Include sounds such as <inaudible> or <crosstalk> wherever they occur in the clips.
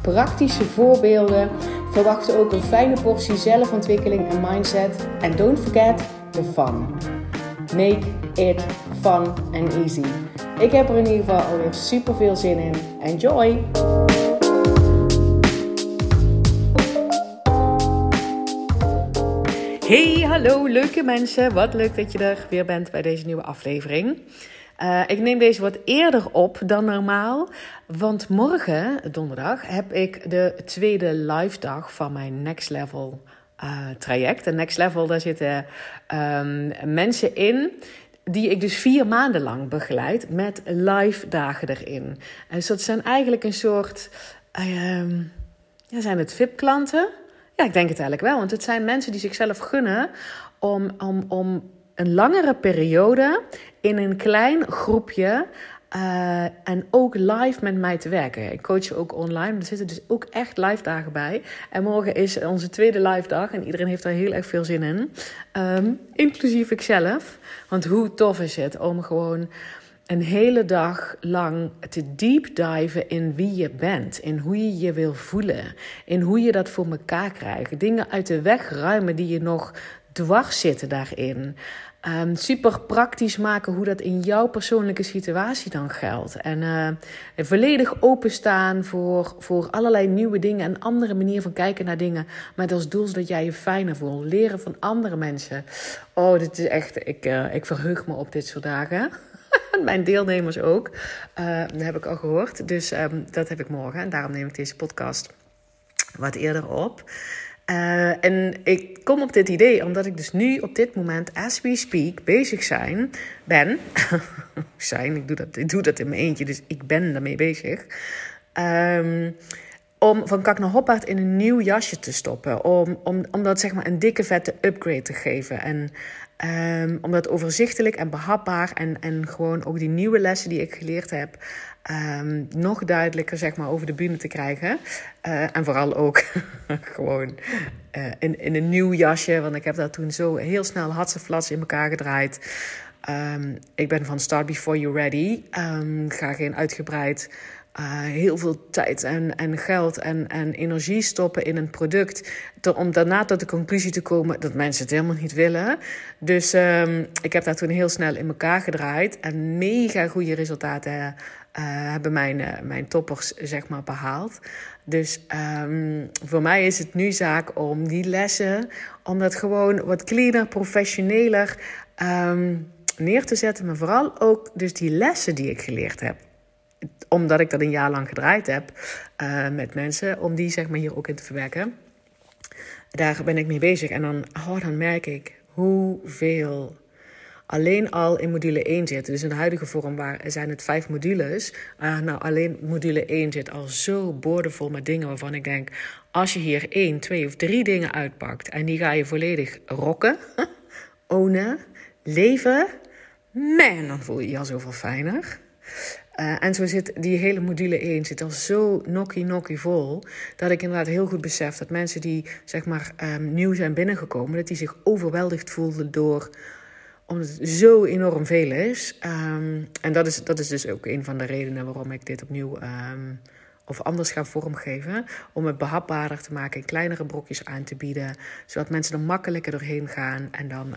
praktische voorbeelden. Verwacht ook een fijne portie zelfontwikkeling en mindset. En don't forget the fun. Make it fun and easy. Ik heb er in ieder geval alweer super veel zin in. Enjoy! Hey, hallo leuke mensen. Wat leuk dat je er weer bent bij deze nieuwe aflevering. Uh, ik neem deze wat eerder op dan normaal, want morgen, donderdag, heb ik de tweede live dag van mijn Next Level uh, traject. En Next Level, daar zitten um, mensen in die ik dus vier maanden lang begeleid met live dagen erin. Dus dat zijn eigenlijk een soort, uh, ja, zijn het VIP-klanten? Ja, ik denk het eigenlijk wel, want het zijn mensen die zichzelf gunnen om, om, om een langere periode in een klein groepje uh, en ook live met mij te werken. Ik coach ook online. Er zitten dus ook echt live dagen bij. En morgen is onze tweede live dag. En iedereen heeft daar heel erg veel zin in. Um, inclusief ikzelf. Want hoe tof is het om gewoon een hele dag lang te deep diven in wie je bent, in hoe je je wil voelen, in hoe je dat voor elkaar krijgt. Dingen uit de weg ruimen die je nog dwars zitten daarin. Um, super praktisch maken hoe dat in jouw persoonlijke situatie dan geldt. En uh, volledig openstaan voor, voor allerlei nieuwe dingen en andere manier van kijken naar dingen. Met als doel dat jij je fijner voelt. Leren van andere mensen. Oh, dit is echt, ik, uh, ik verheug me op dit soort dagen. <laughs> Mijn deelnemers ook. Uh, dat heb ik al gehoord. Dus um, dat heb ik morgen. En daarom neem ik deze podcast wat eerder op. Uh, en ik kom op dit idee omdat ik dus nu op dit moment, as we speak, bezig zijn, ben. <laughs> zijn, ik doe, dat, ik doe dat in mijn eentje, dus ik ben daarmee bezig. Um, om van kak naar hoppaard in een nieuw jasje te stoppen. Om, om, om dat zeg maar een dikke vette upgrade te geven. En um, om dat overzichtelijk en behapbaar en, en gewoon ook die nieuwe lessen die ik geleerd heb um, nog duidelijker zeg maar, over de bühne te krijgen. Uh, en vooral ook <laughs> gewoon uh, in, in een nieuw jasje. Want ik heb dat toen zo heel snel hatseflats in elkaar gedraaid. Um, ik ben van Start Before You're Ready. Um, ga geen uitgebreid uh, heel veel tijd en, en geld en, en energie stoppen in een product. om daarna tot de conclusie te komen dat mensen het helemaal niet willen. Dus um, ik heb dat toen heel snel in elkaar gedraaid. En mega goede resultaten uh, hebben mijn, uh, mijn toppers zeg maar, behaald. Dus um, voor mij is het nu zaak om die lessen, om dat gewoon wat cleaner, professioneler um, neer te zetten. Maar vooral ook dus die lessen die ik geleerd heb. Omdat ik dat een jaar lang gedraaid heb uh, met mensen, om die zeg maar hier ook in te verwerken. Daar ben ik mee bezig. En dan, oh, dan merk ik hoeveel alleen al in module 1 zit. Dus in de huidige vorm waar, zijn het vijf modules. Uh, nou, alleen module 1 zit al zo boordevol met dingen waarvan ik denk... als je hier één, twee of drie dingen uitpakt... en die ga je volledig rocken, <laughs> ownen, leven... man, dan voel je je al zoveel fijner... Uh, en zo zit die hele module 1 zit al zo nokkie nokkie vol. Dat ik inderdaad heel goed besef dat mensen die zeg maar um, nieuw zijn binnengekomen, dat die zich overweldigd voelden door omdat het zo enorm veel is. Um, en dat is, dat is dus ook een van de redenen waarom ik dit opnieuw um, of anders ga vormgeven. Om het behapbaarder te maken, in kleinere brokjes aan te bieden. Zodat mensen er makkelijker doorheen gaan en dan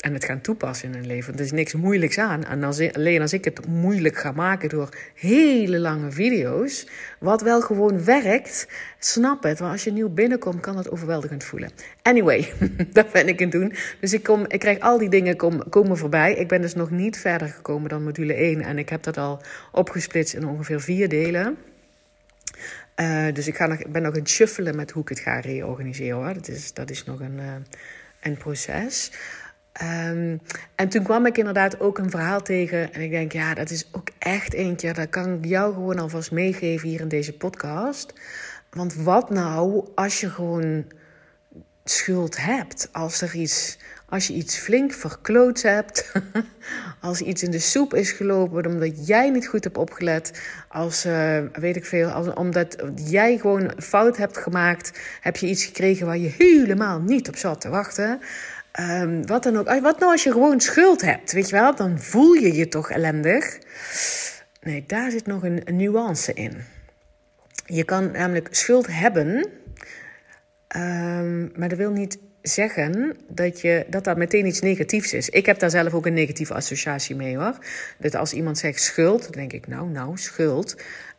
en het gaan toepassen in hun leven. Er is niks moeilijks aan. En alleen als ik het moeilijk ga maken door hele lange video's, wat wel gewoon werkt, snap het. Want als je nieuw binnenkomt, kan dat overweldigend voelen. Anyway, <laughs> dat ben ik het doen. Dus ik, kom, ik krijg al die dingen kom, komen voorbij. Ik ben dus nog niet verder gekomen dan module 1. En ik heb dat al opgesplitst in ongeveer vier delen. Uh, dus ik ga nog, ben nog aan het shuffelen met hoe ik het ga reorganiseren. Hoor. Dat, is, dat is nog een, uh, een proces. Um, en toen kwam ik inderdaad ook een verhaal tegen. En ik denk, ja, dat is ook echt eentje. Dat kan ik jou gewoon alvast meegeven hier in deze podcast. Want wat nou als je gewoon schuld hebt. Als er iets als je iets flink verkloot hebt, <laughs> als iets in de soep is gelopen omdat jij niet goed hebt opgelet, als uh, weet ik veel, als, omdat jij gewoon fout hebt gemaakt, heb je iets gekregen waar je helemaal niet op zat te wachten. Um, wat dan ook. Wat nou als je gewoon schuld hebt, weet je wel? Dan voel je je toch ellendig. Nee, daar zit nog een, nuance in. Je kan namelijk schuld hebben, um, maar dat wil niet zeggen dat, je, dat dat meteen iets negatiefs is. Ik heb daar zelf ook een negatieve associatie mee hoor. Dat als iemand zegt schuld, dan denk ik nou, nou, schuld.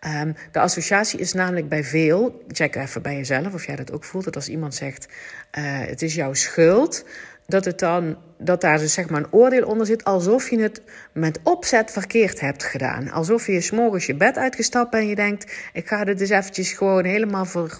Um, de associatie is namelijk bij veel, check even bij jezelf of jij dat ook voelt, dat als iemand zegt uh, het is jouw schuld, dat, het dan, dat daar dus zeg maar een oordeel onder zit, alsof je het met opzet verkeerd hebt gedaan. Alsof je s'morgens je bed uitgestapt en je denkt, ik ga dit dus eventjes gewoon helemaal ver,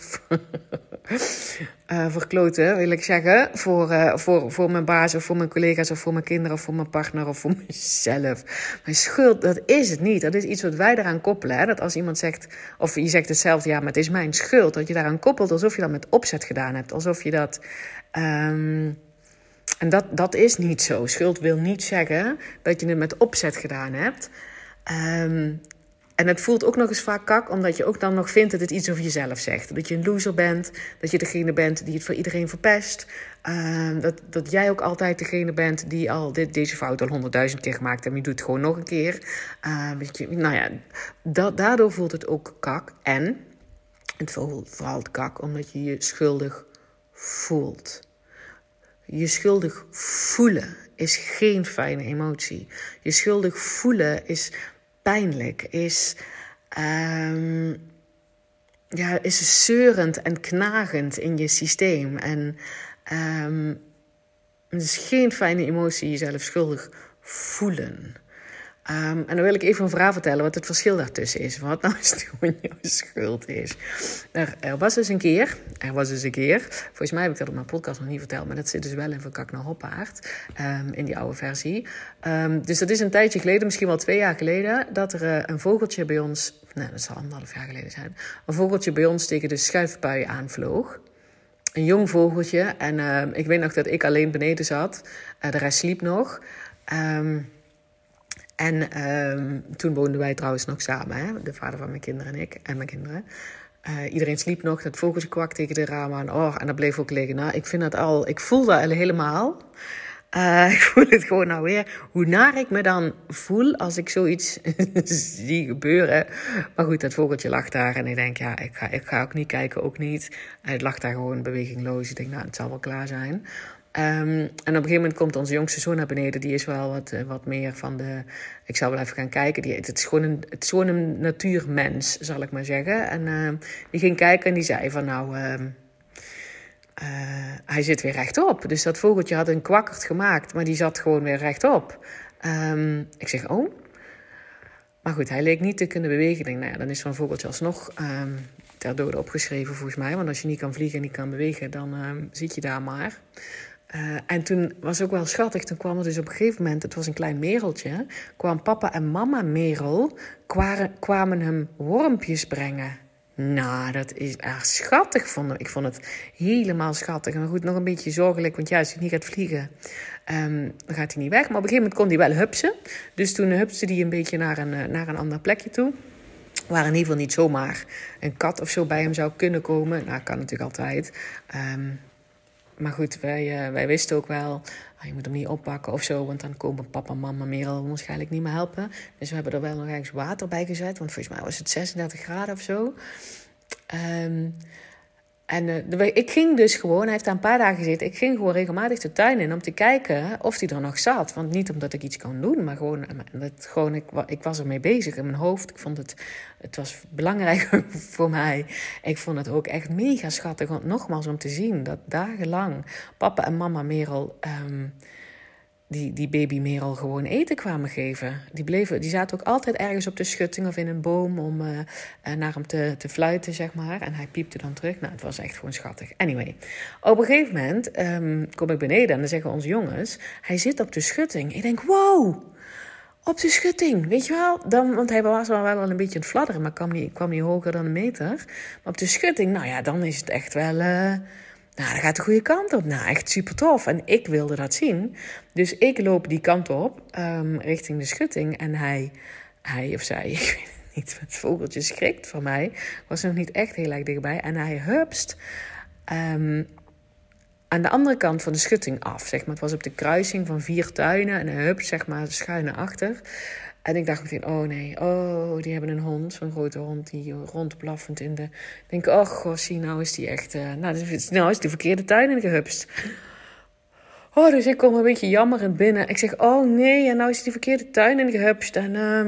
uh, <laughs> verkloten, wil ik zeggen, voor, uh, voor, voor mijn baas of voor mijn collega's of voor mijn kinderen of voor mijn partner of voor <laughs> mezelf. Mijn schuld, dat is het niet. Dat is iets wat wij eraan koppelen. Hè? Dat als iemand zegt, of je zegt hetzelfde, ja, maar het is mijn schuld, dat je daaraan koppelt alsof je dat met opzet gedaan hebt. Alsof je dat... Um, en dat, dat is niet zo. Schuld wil niet zeggen dat je het met opzet gedaan hebt. Um, en het voelt ook nog eens vaak kak, omdat je ook dan nog vindt dat het iets over jezelf zegt. Dat je een loser bent, dat je degene bent die het voor iedereen verpest. Uh, dat, dat jij ook altijd degene bent die al dit, deze fout al honderdduizend keer gemaakt hebt. En je doet het gewoon nog een keer. Je, nou ja, daardoor voelt het ook kak. En het voelt vooral kak omdat je je schuldig voelt. Je schuldig voelen is geen fijne emotie. Je schuldig voelen is pijnlijk, is, um, ja, is zeurend en knagend in je systeem. En um, het is geen fijne emotie jezelf schuldig voelen. Um, en dan wil ik even een verhaal vertellen wat het verschil daartussen is. Wat nou eens <laughs> gewoon jouw schuld is. Er, was dus een keer, er was dus een keer, volgens mij heb ik dat op mijn podcast nog niet verteld, maar dat zit dus wel in Van naar Hoppaard, um, in die oude versie. Um, dus dat is een tijdje geleden, misschien wel twee jaar geleden, dat er uh, een vogeltje bij ons, nee, dat zal anderhalf jaar geleden zijn, een vogeltje bij ons tegen de schuifpui aanvloog een jong vogeltje. En ik weet nog dat ik alleen beneden zat. Uh, de rest sliep nog. Um, en um, toen woonden wij trouwens nog samen, hè? de vader van mijn kinderen en ik en mijn kinderen. Uh, iedereen sliep nog, dat vogeltje kwak tegen de ramen aan. Oh, en dat bleef ook liggen. Nou, ik vind dat al, ik voel dat al helemaal. Uh, <laughs> ik voel het gewoon nou weer. Hoe naar ik me dan voel als ik zoiets <laughs> zie gebeuren. Maar goed, dat vogeltje lag daar. En ik denk, ja, ik ga, ik ga ook niet kijken, ook niet. Het lag daar gewoon bewegingloos. Ik denk, nou, het zal wel klaar zijn. Um, en op een gegeven moment komt onze jongste zoon naar beneden. Die is wel wat, uh, wat meer van de. Ik zal wel even gaan kijken. Die, het, is gewoon een, het is gewoon een natuurmens, zal ik maar zeggen. En uh, die ging kijken en die zei van nou. Uh, hij zit weer rechtop. Dus dat vogeltje had een kwakkerd gemaakt, maar die zat gewoon weer rechtop. Um, ik zeg, oh. Maar goed, hij leek niet te kunnen bewegen. Ik denk, nou ja, dan is zo'n vogeltje alsnog um, ter dode opgeschreven volgens mij. Want als je niet kan vliegen en niet kan bewegen, dan zit je daar maar. Uh, en toen was ook wel schattig. Toen kwam er dus op een gegeven moment, het was een klein mereltje, kwam papa en mama merel, kwamen, hem wormpjes brengen. Nou, dat is erg schattig. Vond ik vond het helemaal schattig. Maar goed, nog een beetje zorgelijk, want ja, als hij niet gaat vliegen, um, dan gaat hij niet weg. Maar op een gegeven moment kon hij wel hupsen. Dus toen hupste hij een beetje naar een, eh, naar een ander plekje toe. Waar in ieder geval niet zomaar een kat of zo bij hem zou kunnen komen. Nou, kan natuurlijk altijd. Um, maar goed, wij, uh, wij wisten ook wel, ah, je moet hem niet oppakken of zo, want dan komen papa mama meer al waarschijnlijk niet meer helpen. Dus we hebben er wel nog ergens water bij gezet, want volgens mij was het 36 graden of zo. Um, en uh, ik ging dus gewoon, hij heeft daar een paar dagen gezeten, ik ging gewoon regelmatig de tuin in om te kijken of hij er nog zat. Want niet omdat ik iets kan doen, maar gewoon, eh, dat, gewoon ik, ik was ermee bezig in mijn hoofd. Ik vond het, het was belangrijk <laughs> voor mij. Ik vond het ook echt mega schattig, want nogmaals om te zien dat dagenlang papa en mama Merel... Um, die, die baby Merel gewoon eten kwamen geven. Die, bleven, die zaten ook altijd ergens op de schutting of in een boom om uh, naar hem te, te fluiten, zeg maar. En hij piepte dan terug. Nou, het was echt gewoon schattig. Anyway, op een gegeven moment um, kom ik beneden en dan zeggen onze jongens... hij zit op de schutting. Ik denk, wow, op de schutting, weet je wel? Dan, want hij was wel, wel een beetje aan het fladderen, maar kwam niet, kwam niet hoger dan een meter. Maar op de schutting, nou ja, dan is het echt wel... Uh, Nou, dat gaat de goede kant op. Nou, echt super tof. En ik wilde dat zien. Dus ik loop die kant op, ehm, richting de schutting. En hij, hij of zij, <laughs> ik weet het niet, het vogeltje schrikt van mij. Was nog niet echt heel erg dichtbij. En hij hupst um, aan de andere kant van de schutting af. Zeg maar. Het was op de kruising van vier tuinen. En hij hupst zeg maar schuin achter. En ik dacht meteen, oh nee, oh, die hebben een hond, zo'n grote hond, die rondblaffend in de... Ik denk, oh gossie, nou is die echt, uh, nou, nou is die verkeerde tuin in gehupst. Oh, dus ik kom een beetje jammerend binnen. Ik zeg, oh nee, en nou is die verkeerde tuin in gehupst. En, uh,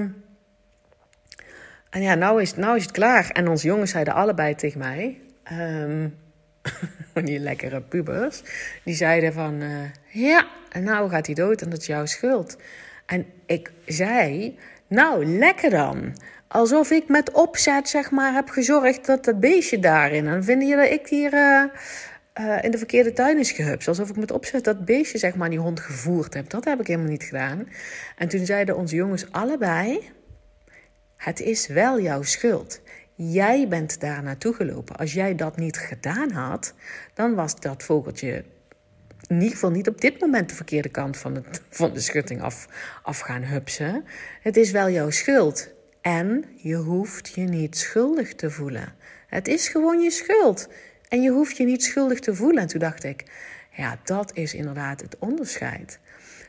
en ja, nou is, nou is het klaar. En onze jongens zeiden allebei tegen mij, <laughs> um, die lekkere pubers, die zeiden van, uh, ja, en nou gaat hij dood en dat is jouw schuld. En ik zei, nou, lekker dan. Alsof ik met opzet, zeg maar, heb gezorgd dat dat beestje daarin. En vinden jullie dat ik hier uh, uh, in de verkeerde tuin is gehupt? Alsof ik met opzet dat beestje, zeg maar, die hond gevoerd heb. Dat heb ik helemaal niet gedaan. En toen zeiden onze jongens allebei: Het is wel jouw schuld. Jij bent daar naartoe gelopen. Als jij dat niet gedaan had, dan was dat vogeltje in ieder geval niet op dit moment de verkeerde kant van, van de schutting af, af gaan hupsen. Het is wel jouw schuld. En je hoeft je niet schuldig te voelen. Het is gewoon je schuld. En je hoeft je niet schuldig te voelen. En toen dacht ik, ja, dat is inderdaad het onderscheid.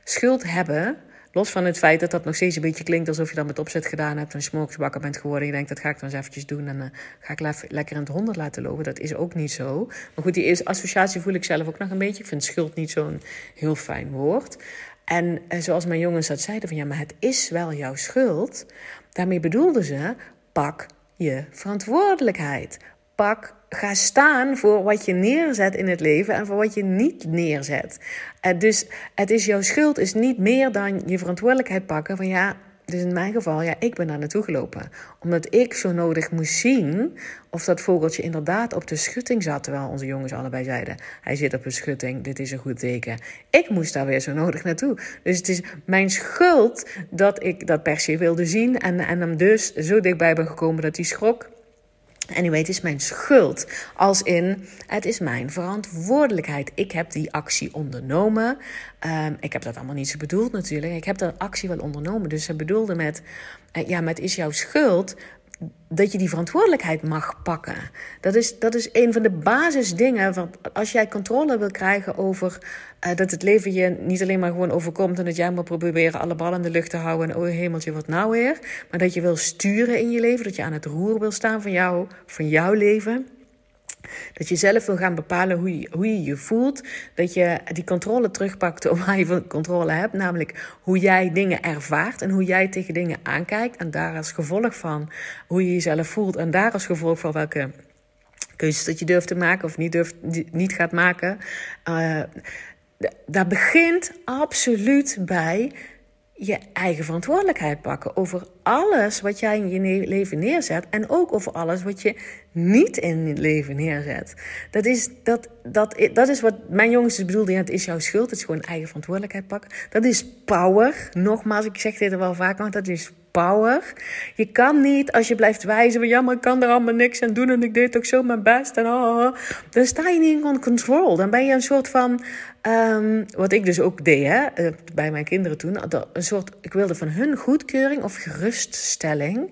Schuld hebben Los van het feit dat dat nog steeds een beetje klinkt alsof je dat met opzet gedaan hebt en smokesbakker bent geworden. Je denkt, dat ga ik dan eens eventjes doen en uh, ga ik lekker in het honderd laten lopen. Dat is ook niet zo. Maar goed, die associatie voel ik zelf ook nog een beetje. Ik vind schuld niet zo'n heel fijn woord. En uh, zoals mijn jongens dat zeiden, van ja, maar het is wel jouw schuld. Daarmee bedoelden ze, pak je verantwoordelijkheid. Pak ga staan voor wat je neerzet in het leven en voor wat je niet neerzet. Uh, dus het is jouw schuld, is niet meer dan je verantwoordelijkheid pakken van ja. Dus in mijn geval, ja, ik ben daar naartoe gelopen. Omdat ik zo nodig moest zien of dat vogeltje inderdaad op de schutting zat. Terwijl onze jongens allebei zeiden, hij zit op een schutting, dit is een goed teken. Ik moest daar weer zo nodig naartoe. Dus het is mijn schuld dat ik dat per se wilde zien. En, en hem dus zo dichtbij ben gekomen dat hij schrok. Anyway, het is mijn schuld. Als in, het is mijn verantwoordelijkheid. Ik heb die actie ondernomen. Um, ik heb dat allemaal niet zo bedoeld natuurlijk. Ik heb dat actie wel ondernomen. Dus ze bedoelde met, uh, ja, maar het is jouw schuld dat je die verantwoordelijkheid mag pakken. Dat is, dat is een van de basisdingen. Als jij controle wil krijgen over uh, dat het leven je niet alleen maar gewoon overkomt en dat jij maar proberen alle ballen in de lucht te houden en oh hemeltje, wat nou weer. Maar dat je wil sturen in je leven, dat je aan het roer wil staan van, jou, van jouw leven. Dat je zelf wil gaan bepalen hoe je, hoe je je voelt. Dat je die controle terugpakt op waar je controle hebt. Namelijk hoe jij dingen ervaart en hoe jij tegen dingen aankijkt. En daar als gevolg van hoe je jezelf voelt. En daar als gevolg van welke keuzes dat je durft te maken of niet, durft, niet gaat maken. Uh, daar begint absoluut bij je eigen verantwoordelijkheid pakken over alles wat jij in je leven neerzet en ook over alles wat je niet in je leven neerzet. Dat is, dat, dat, dat is wat mijn jongens dus bedoelden. Ja, het is jouw schuld. Het is gewoon eigen verantwoordelijkheid pakken. Dat is power. Nogmaals, ik zeg dit er wel vaak, want dat is power. Je kan niet, als je blijft wijzen van ja, maar ik kan er allemaal niks aan doen en ik deed ook zo mijn best en oh, dan sta je niet in control. Dan ben je een soort van, um, wat ik dus ook deed hè, eh, bij mijn kinderen toen, een soort, ik wilde van hun goedkeuring of geruststelling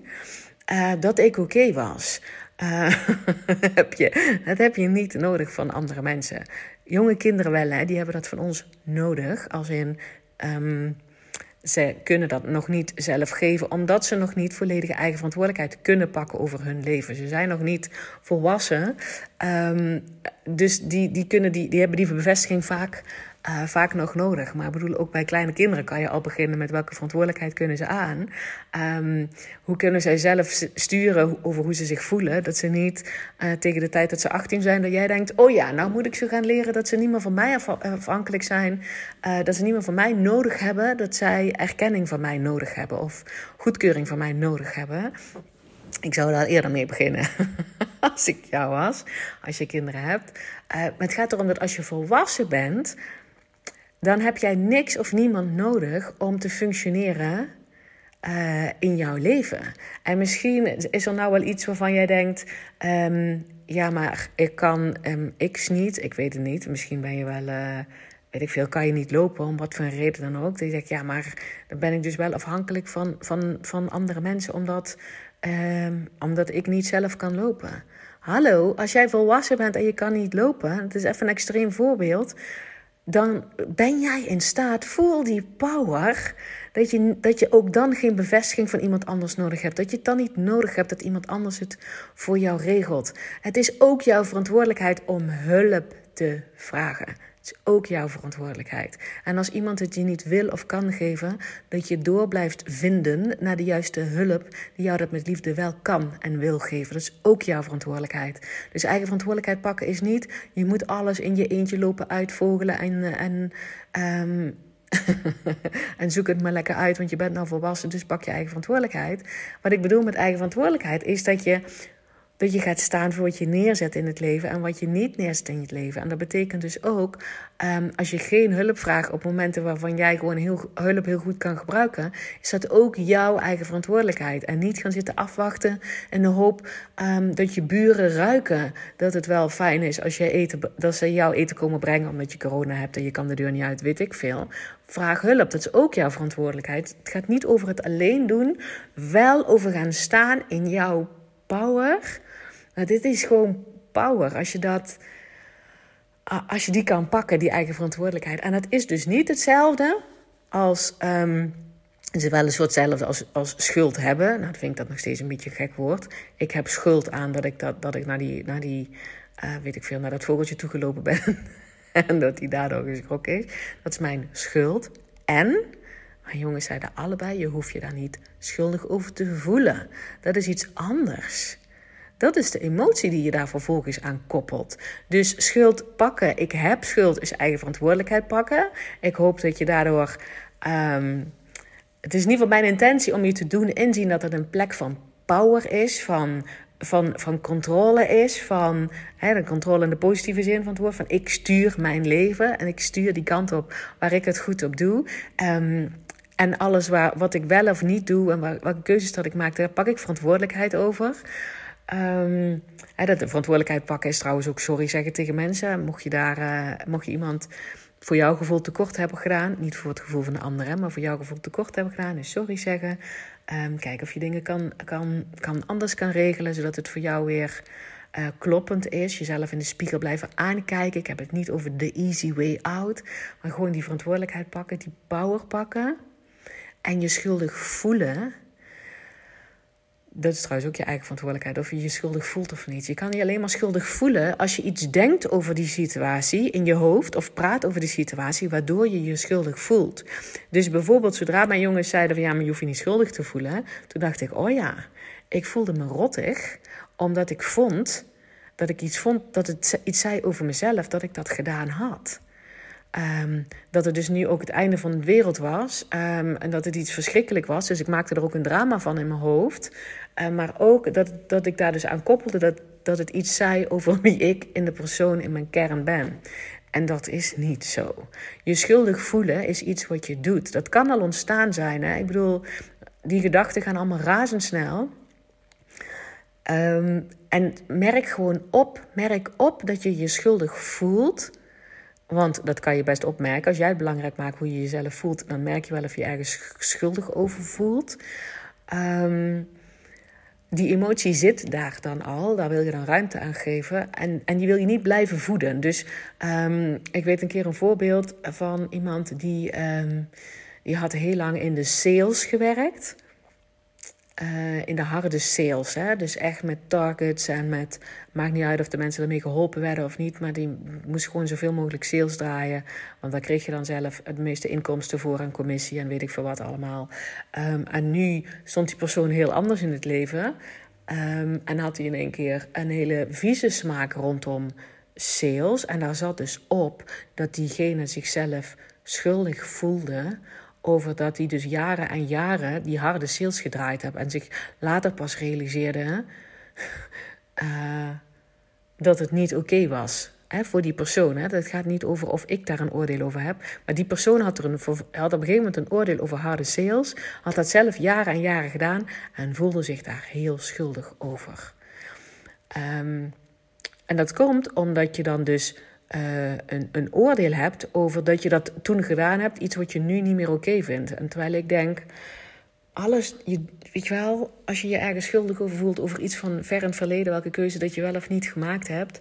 uh, dat ik oké was. Uh, <laughs> heb je, dat heb je niet nodig van andere mensen. Jonge kinderen wel, hè, die hebben dat van ons nodig. Als in, um, ze kunnen dat nog niet zelf geven, omdat ze nog niet volledige eigen verantwoordelijkheid kunnen pakken over hun leven. Ze zijn nog niet volwassen. Um, dus die, die, kunnen die, die hebben die bevestiging vaak uh, vaak nog nodig. Maar ik bedoel, ook bij kleine kinderen kan je al beginnen met welke verantwoordelijkheid kunnen ze aan. Um, hoe kunnen zij zelf sturen over hoe ze zich voelen. Dat ze niet uh, tegen de tijd dat ze 18 zijn, dat jij denkt: oh ja, nou moet ik ze gaan leren dat ze niet meer van mij afhankelijk zijn. Dat ze niet meer van mij nodig hebben. Dat zij erkenning van mij nodig hebben. Of goedkeuring van mij nodig hebben. Ik zou daar eerder mee beginnen. <laughs> als ik jou was, als je kinderen hebt. Maar het gaat erom dat als je volwassen bent, dan heb jij niks of niemand nodig om te functioneren uh, in jouw leven. En misschien is er nou wel iets waarvan jij denkt: um, ja, maar ik kan um, X niet. Ik weet het niet. Misschien ben je wel, uh, weet ik veel, kan je niet lopen, om wat voor een reden dan ook. Dan zeg ik, ja, maar dan ben ik dus wel afhankelijk van, van, van andere mensen, omdat, um, omdat ik niet zelf kan lopen. Hallo, als jij volwassen bent en je kan niet lopen, het is even een extreem voorbeeld dan ben jij in staat, voel die power, dat je, dat je ook dan geen bevestiging van iemand anders nodig hebt. Dat je het dan niet nodig hebt dat iemand anders het voor jou regelt. Het is ook jouw verantwoordelijkheid om hulp te vragen. Is ook jouw verantwoordelijkheid. En als iemand het je niet wil of kan geven, dat je door blijft vinden naar de juiste hulp die jou dat met liefde wel kan en wil geven. Dat is ook jouw verantwoordelijkheid. Dus eigen verantwoordelijkheid pakken is niet, je moet alles in je eentje lopen uitvogelen en. en um, <laughs> en zoek het maar lekker uit, want je bent nou volwassen, dus pak je eigen verantwoordelijkheid. Wat ik bedoel met eigen verantwoordelijkheid is dat je dat je gaat staan voor wat je neerzet in het leven en wat je niet neerzet in het leven. En dat betekent dus ook, um, als je geen hulp vraagt op momenten waarvan jij gewoon heel, hulp heel goed kan gebruiken, is dat ook jouw eigen verantwoordelijkheid. En niet gaan zitten afwachten in de hoop um, dat je buren ruiken dat het wel fijn is als je eten, dat ze jouw eten komen brengen omdat je corona hebt en je kan de deur niet uit, weet ik veel. Vraag hulp, dat is ook jouw verantwoordelijkheid. Het gaat niet over het alleen doen, wel over gaan staan in jouw power maar dit is gewoon power. Als je dat. Als je die kan pakken, die eigen verantwoordelijkheid. En het is dus niet hetzelfde als. Um, is wel een soort hetzelfde als, als schuld hebben. Nou, vind ik dat nog steeds een beetje een gek woord. Ik heb schuld aan dat ik, dat, dat ik naar die, naar die uh, weet ik veel, naar dat vogeltje toegelopen ben. <laughs> en dat hij daardoor geschrokken is. Dat is mijn schuld. En, mijn jongens zeiden allebei, je hoeft je daar niet schuldig over te voelen. Dat is iets anders. Dat is de emotie die je daar vervolgens aan koppelt. Dus schuld pakken, ik heb schuld, is eigen verantwoordelijkheid pakken. Ik hoop dat je daardoor. Um, het is in ieder geval mijn intentie om je te doen inzien dat het een plek van power is, van, van, van controle is, van de controle in de positieve zin van het woord, van ik stuur mijn leven en ik stuur die kant op waar ik het goed op doe. Um, en alles waar, wat ik wel of niet doe en waar, welke keuzes dat ik maak, daar pak ik verantwoordelijkheid over. Um, dat de verantwoordelijkheid pakken is trouwens ook sorry zeggen tegen mensen. Mocht je, daar, uh, mocht je iemand voor jouw gevoel tekort hebben gedaan, niet voor het gevoel van de ander, maar voor jouw gevoel tekort hebben gedaan, is sorry zeggen. Um, kijk of je dingen kan, kan, kan anders kan regelen, zodat het voor jou weer uh, kloppend is. Jezelf in de spiegel blijven aankijken. Ik heb het niet over de easy way out, maar gewoon die verantwoordelijkheid pakken, die power pakken en je schuldig voelen dat is trouwens ook je eigen verantwoordelijkheid, of je je schuldig voelt of niet. Je kan je alleen maar schuldig voelen als je iets denkt over die situatie in je hoofd of praat over die situatie, waardoor je je schuldig voelt. Dus bijvoorbeeld, zodra mijn jongens zeiden van ja, maar je hoeft je niet schuldig te voelen, toen dacht ik, oh ja, ik voelde me rottig, omdat ik vond dat ik iets vond dat het iets zei over mezelf, dat ik dat gedaan had. Um, dat het dus nu ook het einde van de wereld was. Um, en dat het iets verschrikkelijk was. Dus ik maakte er ook een drama van in mijn hoofd. Uh, maar ook dat, dat ik daar dus aan koppelde dat, dat het iets zei over wie ik in de persoon in mijn kern ben. En dat is niet zo. Je schuldig voelen is iets wat je doet. Dat kan al ontstaan zijn. Hè? Ik bedoel, die gedachten gaan allemaal razendsnel. En merk gewoon op, merk op dat je je schuldig voelt want dat kan je best opmerken. Als jij het belangrijk maakt hoe je jezelf voelt, dan merk je wel of je ergens schuldig over voelt. Um, die emotie zit daar dan al, daar wil je dan ruimte aan geven. En, en die wil je niet blijven voeden. Dus um, ik weet een keer een voorbeeld van iemand die, um, die had heel lang in de sales gewerkt. Uh, in de harde sales. Hè? Dus echt met targets en met. Maakt niet uit of de mensen ermee geholpen werden of niet. Maar die moest gewoon zoveel mogelijk sales draaien. Want daar kreeg je dan zelf het meeste inkomsten voor aan commissie en weet ik veel wat allemaal. Um, en nu stond die persoon heel anders in het leven. Um, en had hij in één keer een hele vieze smaak rondom sales. En daar zat dus op dat diegene zichzelf schuldig voelde over dat hij dus jaren en jaren die harde sales gedraaid heeft en zich later pas realiseerde uh, <laughs> dat het niet oké was hè, voor die persoon. Hè. Dat gaat niet over of ik daar een oordeel over heb, maar die persoon had, er een, had op een gegeven moment een oordeel over harde sales, had dat zelf jaren en jaren gedaan en voelde zich daar heel schuldig over. Um, En dat komt omdat je dan dus uh, een, een oordeel hebt over dat je dat toen gedaan hebt, iets wat je nu niet meer oké vindt. En terwijl ik denk, alles, je, weet wel, als je je ergens schuldig over voelt over iets van ver in het verleden, welke keuze dat je wel of niet gemaakt hebt,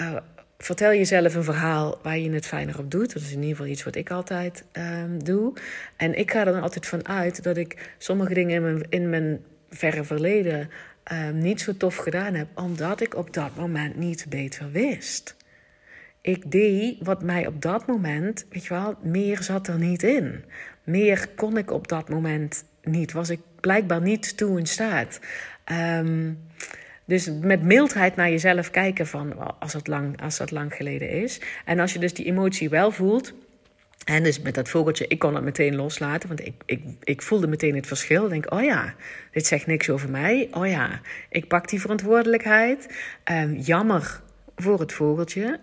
uh, vertel jezelf een verhaal waar je het fijner op doet. Dat is in ieder geval iets wat ik altijd um, doe. En ik ga er dan altijd van uit dat ik sommige dingen in mijn, in mijn verre verleden um, niet zo tof gedaan heb, omdat ik op dat moment niet beter wist. Ik deed wat mij op dat moment, weet je wel, meer zat er niet in. Meer kon ik op dat moment niet. Was ik blijkbaar niet toe in staat. Um, dus met mildheid naar jezelf kijken van als het, lang, als dat lang geleden is. En als je dus die emotie wel voelt. En dus met dat vogeltje, ik kon het meteen loslaten. Want ik, ik, ik voelde meteen het verschil. Ik denk, oh ja, dit zegt niks over mij. Oh ja, ik pak die verantwoordelijkheid. Um, jammer voor het vogeltje.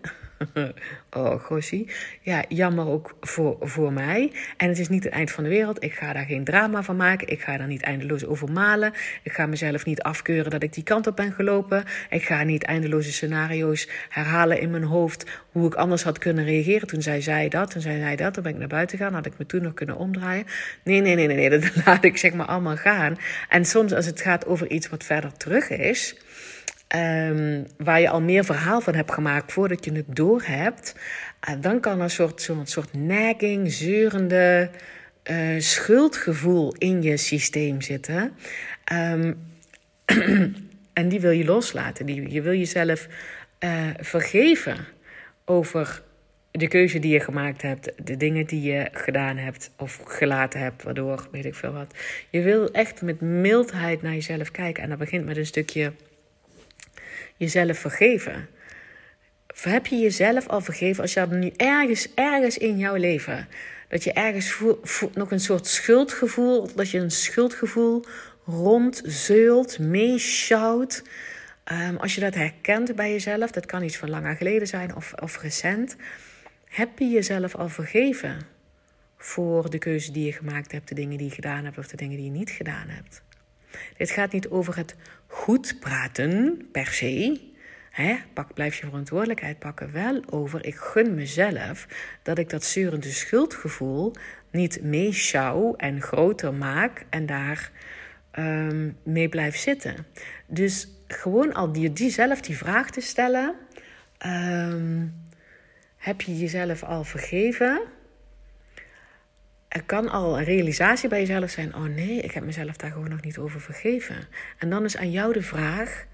<laughs> oh, Gossie. Ja, jammer ook voor, voor mij. En het is niet het eind van de wereld. Ik ga daar geen drama van maken. Ik ga daar niet eindeloos over malen. Ik ga mezelf niet afkeuren dat ik die kant op ben gelopen. Ik ga niet eindeloze scenario's herhalen in mijn hoofd. Hoe ik anders had kunnen reageren. Toen zij zei dat, toen zei zij dat. Dan ben ik naar buiten gegaan. Had ik me toen nog kunnen omdraaien. Nee, nee, nee, nee. nee. <laughs> Dat laat ik zeg maar allemaal gaan. En soms als het gaat over iets wat verder terug is um, waar je al meer verhaal van hebt gemaakt voordat je het door hebt, uh, dan kan er een soort, zo'n soort nagging, zeurende uh, schuldgevoel in je systeem zitten. Um, <clears throat> en die wil je loslaten. Die, je wil jezelf uh, vergeven over de keuze die je gemaakt hebt, de dingen die je gedaan hebt of gelaten hebt, waardoor weet ik veel wat. Je wil echt met mildheid naar jezelf kijken. En dat begint met een stukje jezelf vergeven? Heb je jezelf al vergeven als je nu ergens, ergens in jouw leven, dat je ergens nog een soort schuldgevoel, dat je een schuldgevoel rondzeult, meeschouwt. Um, als je dat herkent bij jezelf, dat kan iets van langer geleden zijn of, of recent. Heb je jezelf al vergeven voor de keuze die je gemaakt hebt, de dingen die je gedaan hebt of de dingen die je niet gedaan hebt? Dit gaat niet over het goed praten per se. Hè, pak, blijf je verantwoordelijkheid pakken. Wel over, ik gun mezelf dat ik dat zurende schuldgevoel niet meeschouw en groter maak en daar um, mee blijf zitten. Dus gewoon al die, zelf die vraag te stellen. Um, heb je jezelf al vergeven? Er kan al een realisatie bij jezelf zijn: oh nee, ik heb mezelf daar gewoon nog niet over vergeven. En dan is aan jou de vraag: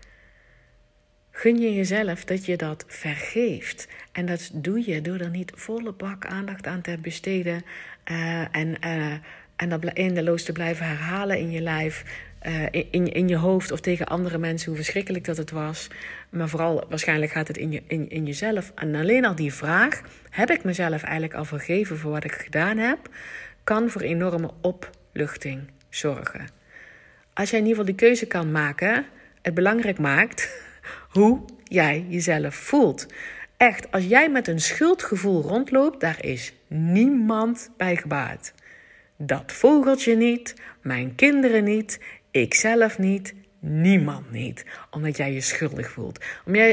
gun je jezelf dat je dat vergeeft? En dat doe je door er niet volle bak aandacht aan te besteden uh, en, uh, en dat eindeloos te blijven herhalen in je lijf. Uh, in, in je hoofd of tegen andere mensen hoe verschrikkelijk dat het was. Maar vooral waarschijnlijk gaat het in, je, in, in jezelf. En alleen al die vraag: heb ik mezelf eigenlijk al vergeven voor wat ik gedaan heb? Kan voor enorme opluchting zorgen. Als jij in ieder geval de keuze kan maken, het belangrijk maakt <laughs> hoe jij jezelf voelt. Echt, als jij met een schuldgevoel rondloopt, daar is niemand bij gebaat. Dat vogeltje niet, mijn kinderen niet, ikzelf niet, Niemand niet. Omdat jij je schuldig voelt.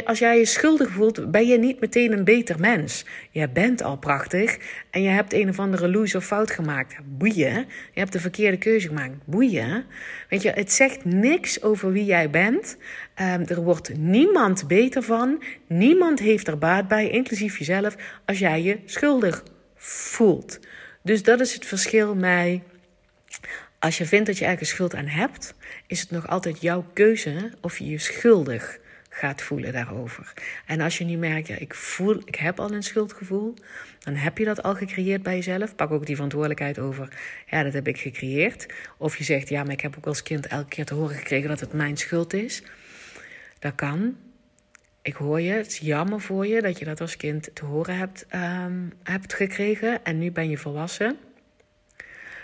als jij je schuldig voelt, ben je niet meteen een beter mens. Je bent al prachtig en je hebt een of andere loose of fout gemaakt. Boeien. Je hebt de verkeerde keuze gemaakt. Boeien. Weet je, het zegt niks over wie jij bent. Um, er wordt niemand beter van. Niemand heeft er baat bij, inclusief jezelf, als jij je schuldig voelt. Dus dat is het verschil mij als je vindt dat je ergens schuld aan hebt, is het nog altijd jouw keuze of je je schuldig gaat voelen daarover. En als je nu merkt, ja, ik voel, ik heb al een schuldgevoel, dan heb je dat al gecreëerd bij jezelf. Pak ook die verantwoordelijkheid over, ja, dat heb ik gecreëerd. Of je zegt, ja, maar ik heb ook als kind elke keer te horen gekregen dat het mijn schuld is. Dat kan. Ik hoor je, het is jammer voor je dat je dat als kind te horen hebt, um, hebt gekregen. En nu ben je volwassen.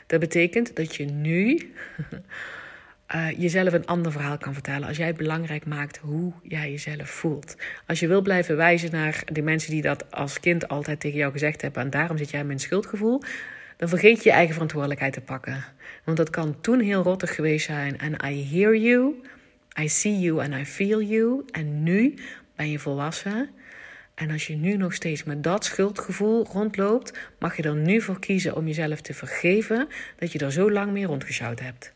Dat betekent dat je nu <laughs> uh, jezelf een ander verhaal kan vertellen. Als jij belangrijk maakt hoe jij jezelf voelt. Als je wil blijven wijzen naar de mensen die dat als kind altijd tegen jou gezegd hebben. En daarom zit jij met een schuldgevoel. Dan vergeet je je eigen verantwoordelijkheid te pakken. Want dat kan toen heel rottig geweest zijn. En I hear you. I see you and I feel you. En nu ben je volwassen. En als je nu nog steeds met dat schuldgevoel rondloopt, mag je er nu voor kiezen om jezelf te vergeven dat je er zo lang mee rondgesjouwd hebt.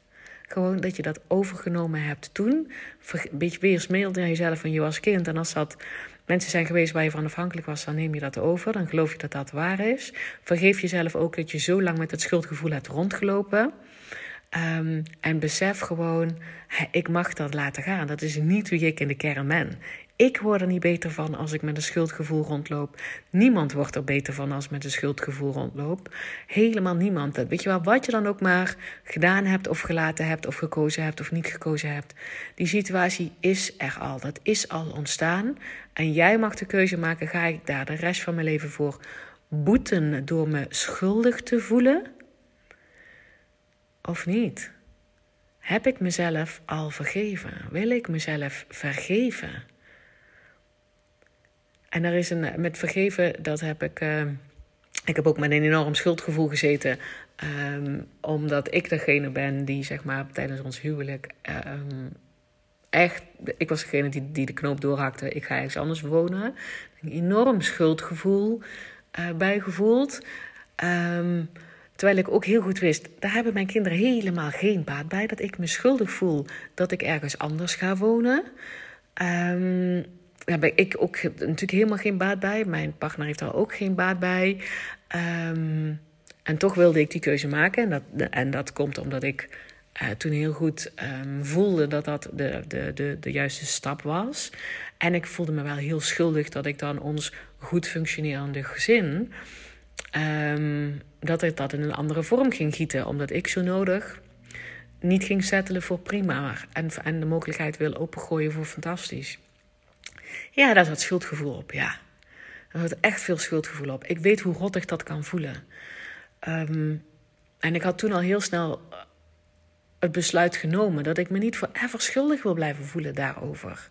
Gewoon dat je dat overgenomen hebt toen. Een beetje weer naar jezelf van je was kind. En als dat mensen zijn geweest waar je van afhankelijk was, dan neem je dat over. Dan geloof je dat dat waar is. Vergeef jezelf ook dat je zo lang met het schuldgevoel hebt rondgelopen. Um, en besef gewoon, ik mag dat laten gaan. Dat is niet wie ik in de kern ben. Ik word er niet beter van als ik met een schuldgevoel rondloop. Niemand wordt er beter van als met een schuldgevoel rondloop. Helemaal niemand. Weet je wel, wat je dan ook maar gedaan hebt of gelaten hebt of gekozen hebt of niet gekozen hebt. Die situatie is er al. Dat is al ontstaan. En jij mag de keuze maken, ga ik daar de rest van mijn leven voor boeten door me schuldig te voelen? Of niet? Heb ik mezelf al vergeven? Wil ik mezelf vergeven? En er is een, met vergeven, dat heb ik. Uh, ik heb ook met een enorm schuldgevoel gezeten. Um, omdat ik degene ben die, zeg maar, tijdens ons huwelijk. Um, echt. Ik was degene die, die de knoop doorhakte. Ik ga ergens anders wonen. Een enorm schuldgevoel uh, bijgevoeld. Um, terwijl ik ook heel goed wist, daar hebben mijn kinderen helemaal geen baat bij. Dat ik me schuldig voel dat ik ergens anders ga wonen. Um, daar ik ook natuurlijk helemaal geen baat bij. Mijn partner heeft daar ook geen baat bij. Um, en toch wilde ik die keuze maken. En dat, en dat komt omdat ik uh, toen heel goed um, voelde dat dat de, de, de, de juiste stap was. En ik voelde me wel heel schuldig dat ik dan ons goed functionerende gezin. Um, dat ik dat in een andere vorm ging gieten. Omdat ik zo nodig niet ging settelen voor prima. En, en de mogelijkheid wil opengooien voor fantastisch. Ja, daar zat schuldgevoel op, ja. Er zat echt veel schuldgevoel op. Ik weet hoe rottig dat kan voelen. Um, en ik had toen al heel snel het besluit genomen dat ik me niet forever schuldig wil blijven voelen daarover.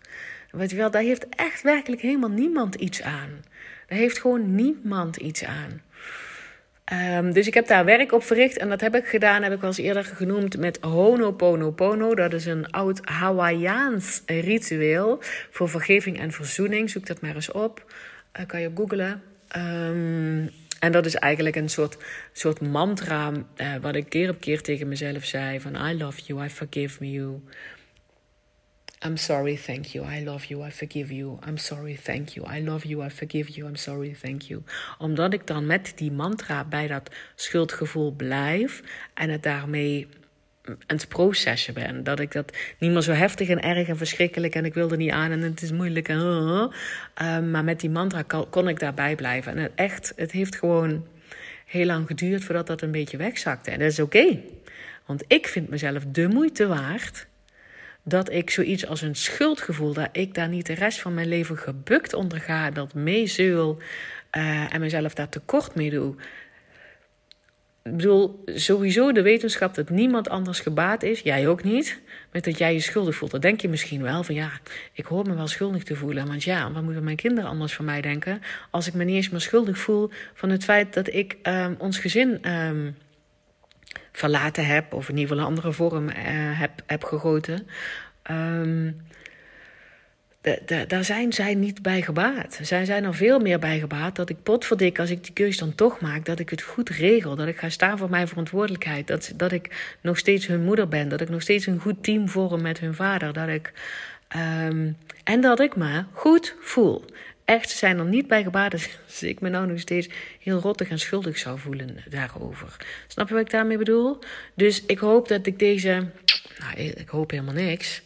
Weet je wel, daar heeft echt werkelijk helemaal niemand iets aan. Daar heeft gewoon niemand iets aan. Um, dus ik heb daar werk op verricht en dat heb ik gedaan, heb ik al eens eerder genoemd met Honoponopono. Dat is een oud Hawaiiaans ritueel voor vergeving en verzoening. Zoek dat maar eens op, uh, kan je googlen. Um, en dat is eigenlijk een soort, soort mantra uh, wat ik keer op keer tegen mezelf zei van I love you, I forgive you. I'm sorry, thank you. I love you, I forgive you. I'm sorry, thank you. I love you, I forgive you. I'm sorry, thank you. Omdat ik dan met die mantra bij dat schuldgevoel blijf en het daarmee aan het processen ben. Dat ik dat niet meer zo heftig en erg en verschrikkelijk en ik wilde niet aan en het is moeilijk. En, uh, uh, maar met die mantra kon, ik daarbij blijven. En het echt, het heeft gewoon heel lang geduurd voordat dat een beetje wegzakte. En dat is oké. Want ik vind mezelf de moeite waard dat ik zoiets als een schuldgevoel, dat ik daar niet de rest van mijn leven gebukt onder ga, dat meezeul uh, en mezelf daar tekort mee doe. Ik bedoel, sowieso de wetenschap dat niemand anders gebaat is, jij ook niet, met dat jij je schuldig voelt. Dat denk je misschien wel van ja, ik hoor me wel schuldig te voelen. Want ja, wat moeten mijn kinderen anders van mij denken als ik me niet eens meer schuldig voel van het feit dat ik um, ons gezin um, verlaten heb, of in ieder geval een andere vorm uh, heb, heb gegoten. Um, daar zijn zij niet bij gebaat. Zij zijn er veel meer bij gebaat dat ik potverdik, als ik die keuze dan toch maak, dat ik het goed regel. Dat ik ga staan voor mijn verantwoordelijkheid. Dat, dat ik nog steeds hun moeder ben. Dat ik nog steeds een goed team vorm met hun vader. Dat ik, um, en dat ik me goed voel echt zijn er niet bij gebaat als <laughs> ik me nou nog steeds heel rottig en schuldig zou voelen daarover. Snap je wat ik daarmee bedoel? Dus ik hoop dat ik deze. Nou, ik hoop helemaal niks.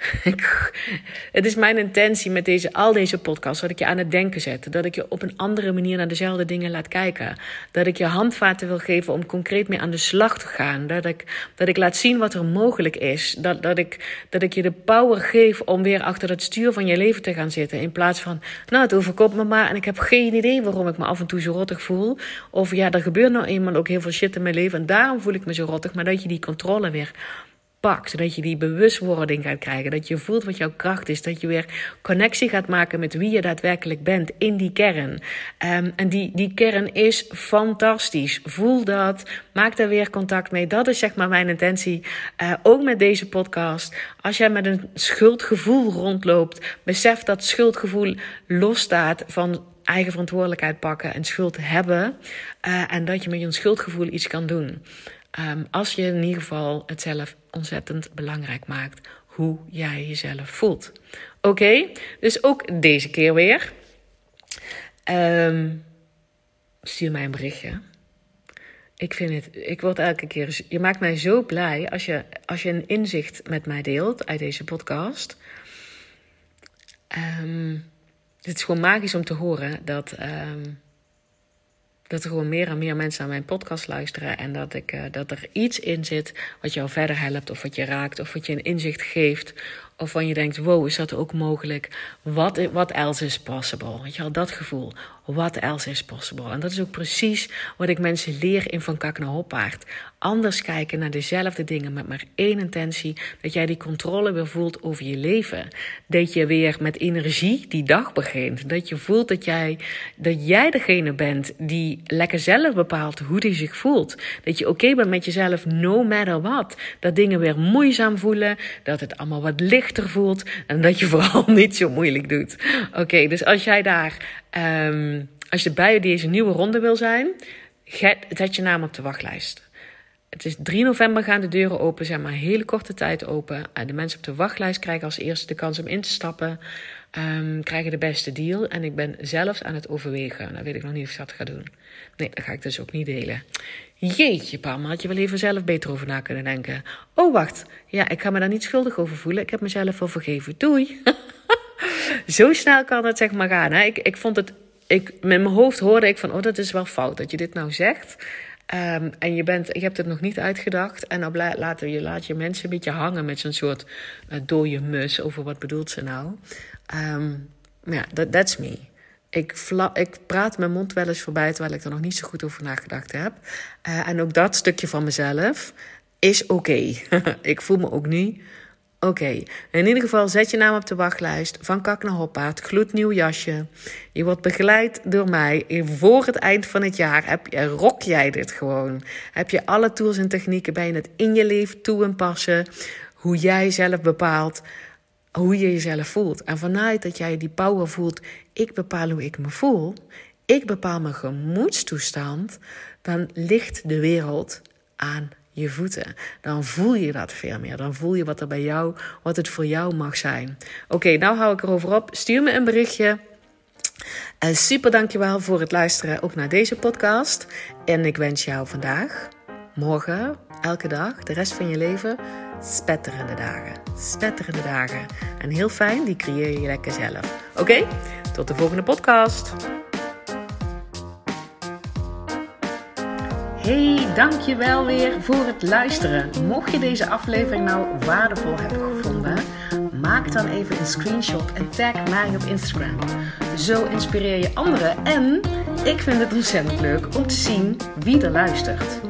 <laughs> het is mijn intentie met deze, al deze podcasts dat ik je aan het denken zet. Dat ik je op een andere manier naar dezelfde dingen laat kijken. Dat ik je handvaten wil geven om concreet mee aan de slag te gaan. Dat ik, dat ik laat zien wat er mogelijk is. Dat, dat, ik, dat ik je de power geef om weer achter het stuur van je leven te gaan zitten. In plaats van, nou het overkomt me maar en ik heb geen idee waarom ik me af en toe zo rottig voel. Of ja, er gebeurt nou eenmaal ook heel veel shit in mijn leven en daarom voel ik me zo rottig. Maar dat je die controle weer pakt. Zodat je die bewustwording gaat krijgen. Dat je voelt wat jouw kracht is. Dat je weer connectie gaat maken met wie je daadwerkelijk bent in die kern. Um, en die, die kern is fantastisch. Voel dat. Maak daar weer contact mee. Dat is zeg maar mijn intentie. Uh, ook met deze podcast. Als jij met een schuldgevoel rondloopt. Besef dat schuldgevoel losstaat van eigen verantwoordelijkheid pakken en schuld hebben. Uh, en dat je met je schuldgevoel iets kan doen. Um, als je in ieder geval het zelf ontzettend belangrijk maakt hoe jij jezelf voelt. Oké, dus ook deze keer weer. Um, stuur mij een berichtje. Ik vind het, ik word elke keer, je maakt mij zo blij als je, als je een inzicht met mij deelt uit deze podcast. Um, het is gewoon magisch om te horen dat, dat er gewoon meer en meer mensen aan mijn podcast luisteren. En dat, ik, uh, dat er iets in zit wat jou verder helpt, of wat je raakt, of wat je een inzicht geeft. Of van je denkt: wow, is dat ook mogelijk? Wat, wat else is possible? Weet je wel, dat gevoel. What else is possible? En dat is ook precies wat ik mensen leer in Van Kak naar Hoppaard. Anders kijken naar dezelfde dingen met maar één intentie. Dat jij die controle weer voelt over je leven. Dat je weer met energie die dag begint. Dat je voelt dat jij, dat jij degene bent die lekker zelf bepaalt hoe die zich voelt. Dat je oké bent met jezelf no matter what. Dat dingen weer moeizaam voelen. Dat het allemaal wat voelt. En dat je <laughs> vooral niet zo moeilijk doet. Oké, dus als jij daar... Um, als je bij deze nieuwe ronde wil zijn, zet je naam op de wachtlijst. Het is 3 november gaan de deuren open, zijn maar hele korte tijd open. En de mensen op de wachtlijst krijgen als eerste de kans om in te stappen. Um, krijgen de beste deal. En ik ben zelfs aan het overwegen. Nou weet ik nog niet of ik dat ga doen. Nee, dat ga ik dus ook niet delen. Jeetje, Pam, had je wel even zelf beter over na kunnen denken. Oh, wacht. Ja, ik ga me daar niet schuldig over voelen. Ik heb mezelf al vergeven. Doei. <laughs> Zo snel kan het zeg maar gaan. Hè? Ik, ik vond het ik, met mijn hoofd hoorde ik van, oh, dat is wel fout dat je dit nou zegt. Um, en je, bent, je hebt het nog niet uitgedacht. En dan laat je, laat je mensen een beetje hangen met zo'n soort uh, dode mus over wat bedoelt ze nou. Um, ja, that, that's me. Ik, ik praat mijn mond wel eens voorbij terwijl ik er nog niet zo goed over nagedacht heb. Uh, en ook dat stukje van mezelf is oké. <laughs> Ik voel me ook niet Oké, in ieder geval zet je naam op de wachtlijst van Kak naar Hoppaard. Gloednieuw jasje. Je wordt begeleid door mij. Voor het eind van het jaar heb je, rock jij dit gewoon. Heb je alle tools en technieken bij je het in je leven toe en passen. Hoe jij zelf bepaalt hoe je jezelf voelt. En vanuit dat jij die power voelt, ik bepaal hoe ik me voel. Ik bepaal mijn gemoedstoestand. Dan ligt de wereld aan je voeten. Dan voel je dat veel meer. Dan voel je wat er bij jou, wat het voor jou mag zijn. Oké, nou hou ik erover op. Stuur me een berichtje. En super dankjewel voor het luisteren ook naar deze podcast. En ik wens jou vandaag, morgen, elke dag, de rest van je leven, spetterende dagen. Spetterende dagen. En heel fijn, die creëer je lekker zelf. Oké, tot de volgende podcast. Hey, dankjewel weer voor het luisteren. Mocht je deze aflevering nou waardevol hebben gevonden, maak dan even een screenshot en tag mij op Instagram. Zo inspireer je anderen en ik vind het ontzettend leuk om te zien wie er luistert.